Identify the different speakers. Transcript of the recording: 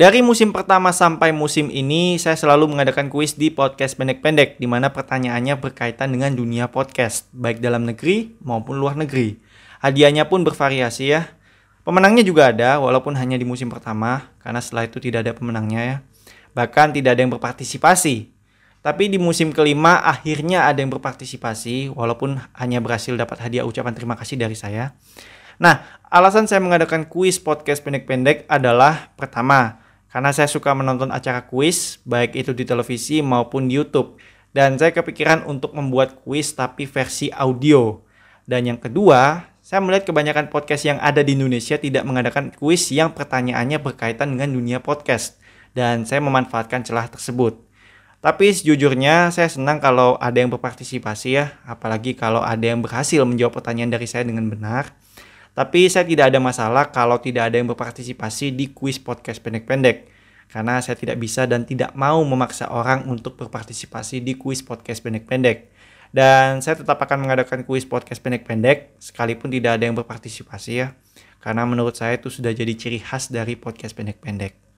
Speaker 1: Dari musim pertama sampai musim ini, saya selalu mengadakan kuis di podcast pendek-pendek, di mana pertanyaannya berkaitan dengan dunia podcast, baik dalam negeri maupun luar negeri. Hadiahnya pun bervariasi ya. Pemenangnya juga ada, walaupun hanya di musim pertama, karena setelah itu tidak ada pemenangnya ya. Bahkan tidak ada yang berpartisipasi. Tapi di musim kelima akhirnya ada yang berpartisipasi, walaupun hanya berhasil dapat hadiah ucapan terima kasih dari saya. Nah, alasan saya mengadakan kuis podcast pendek-pendek adalah pertama, karena saya suka menonton acara kuis, baik itu di televisi maupun di YouTube. Dan saya kepikiran untuk membuat kuis tapi versi audio. Dan yang kedua, saya melihat kebanyakan podcast yang ada di Indonesia tidak mengadakan kuis yang pertanyaannya berkaitan dengan dunia podcast. Dan saya memanfaatkan celah tersebut. Tapi sejujurnya saya senang kalau ada yang berpartisipasi ya, apalagi kalau ada yang berhasil menjawab pertanyaan dari saya dengan benar. Tapi saya tidak ada masalah kalau tidak ada yang berpartisipasi di kuis podcast pendek-pendek. Karena saya tidak bisa dan tidak mau memaksa orang untuk berpartisipasi di kuis podcast pendek-pendek. Dan saya tetap akan mengadakan kuis podcast pendek-pendek sekalipun tidak ada yang berpartisipasi ya. Karena menurut saya itu sudah jadi ciri khas dari podcast pendek-pendek.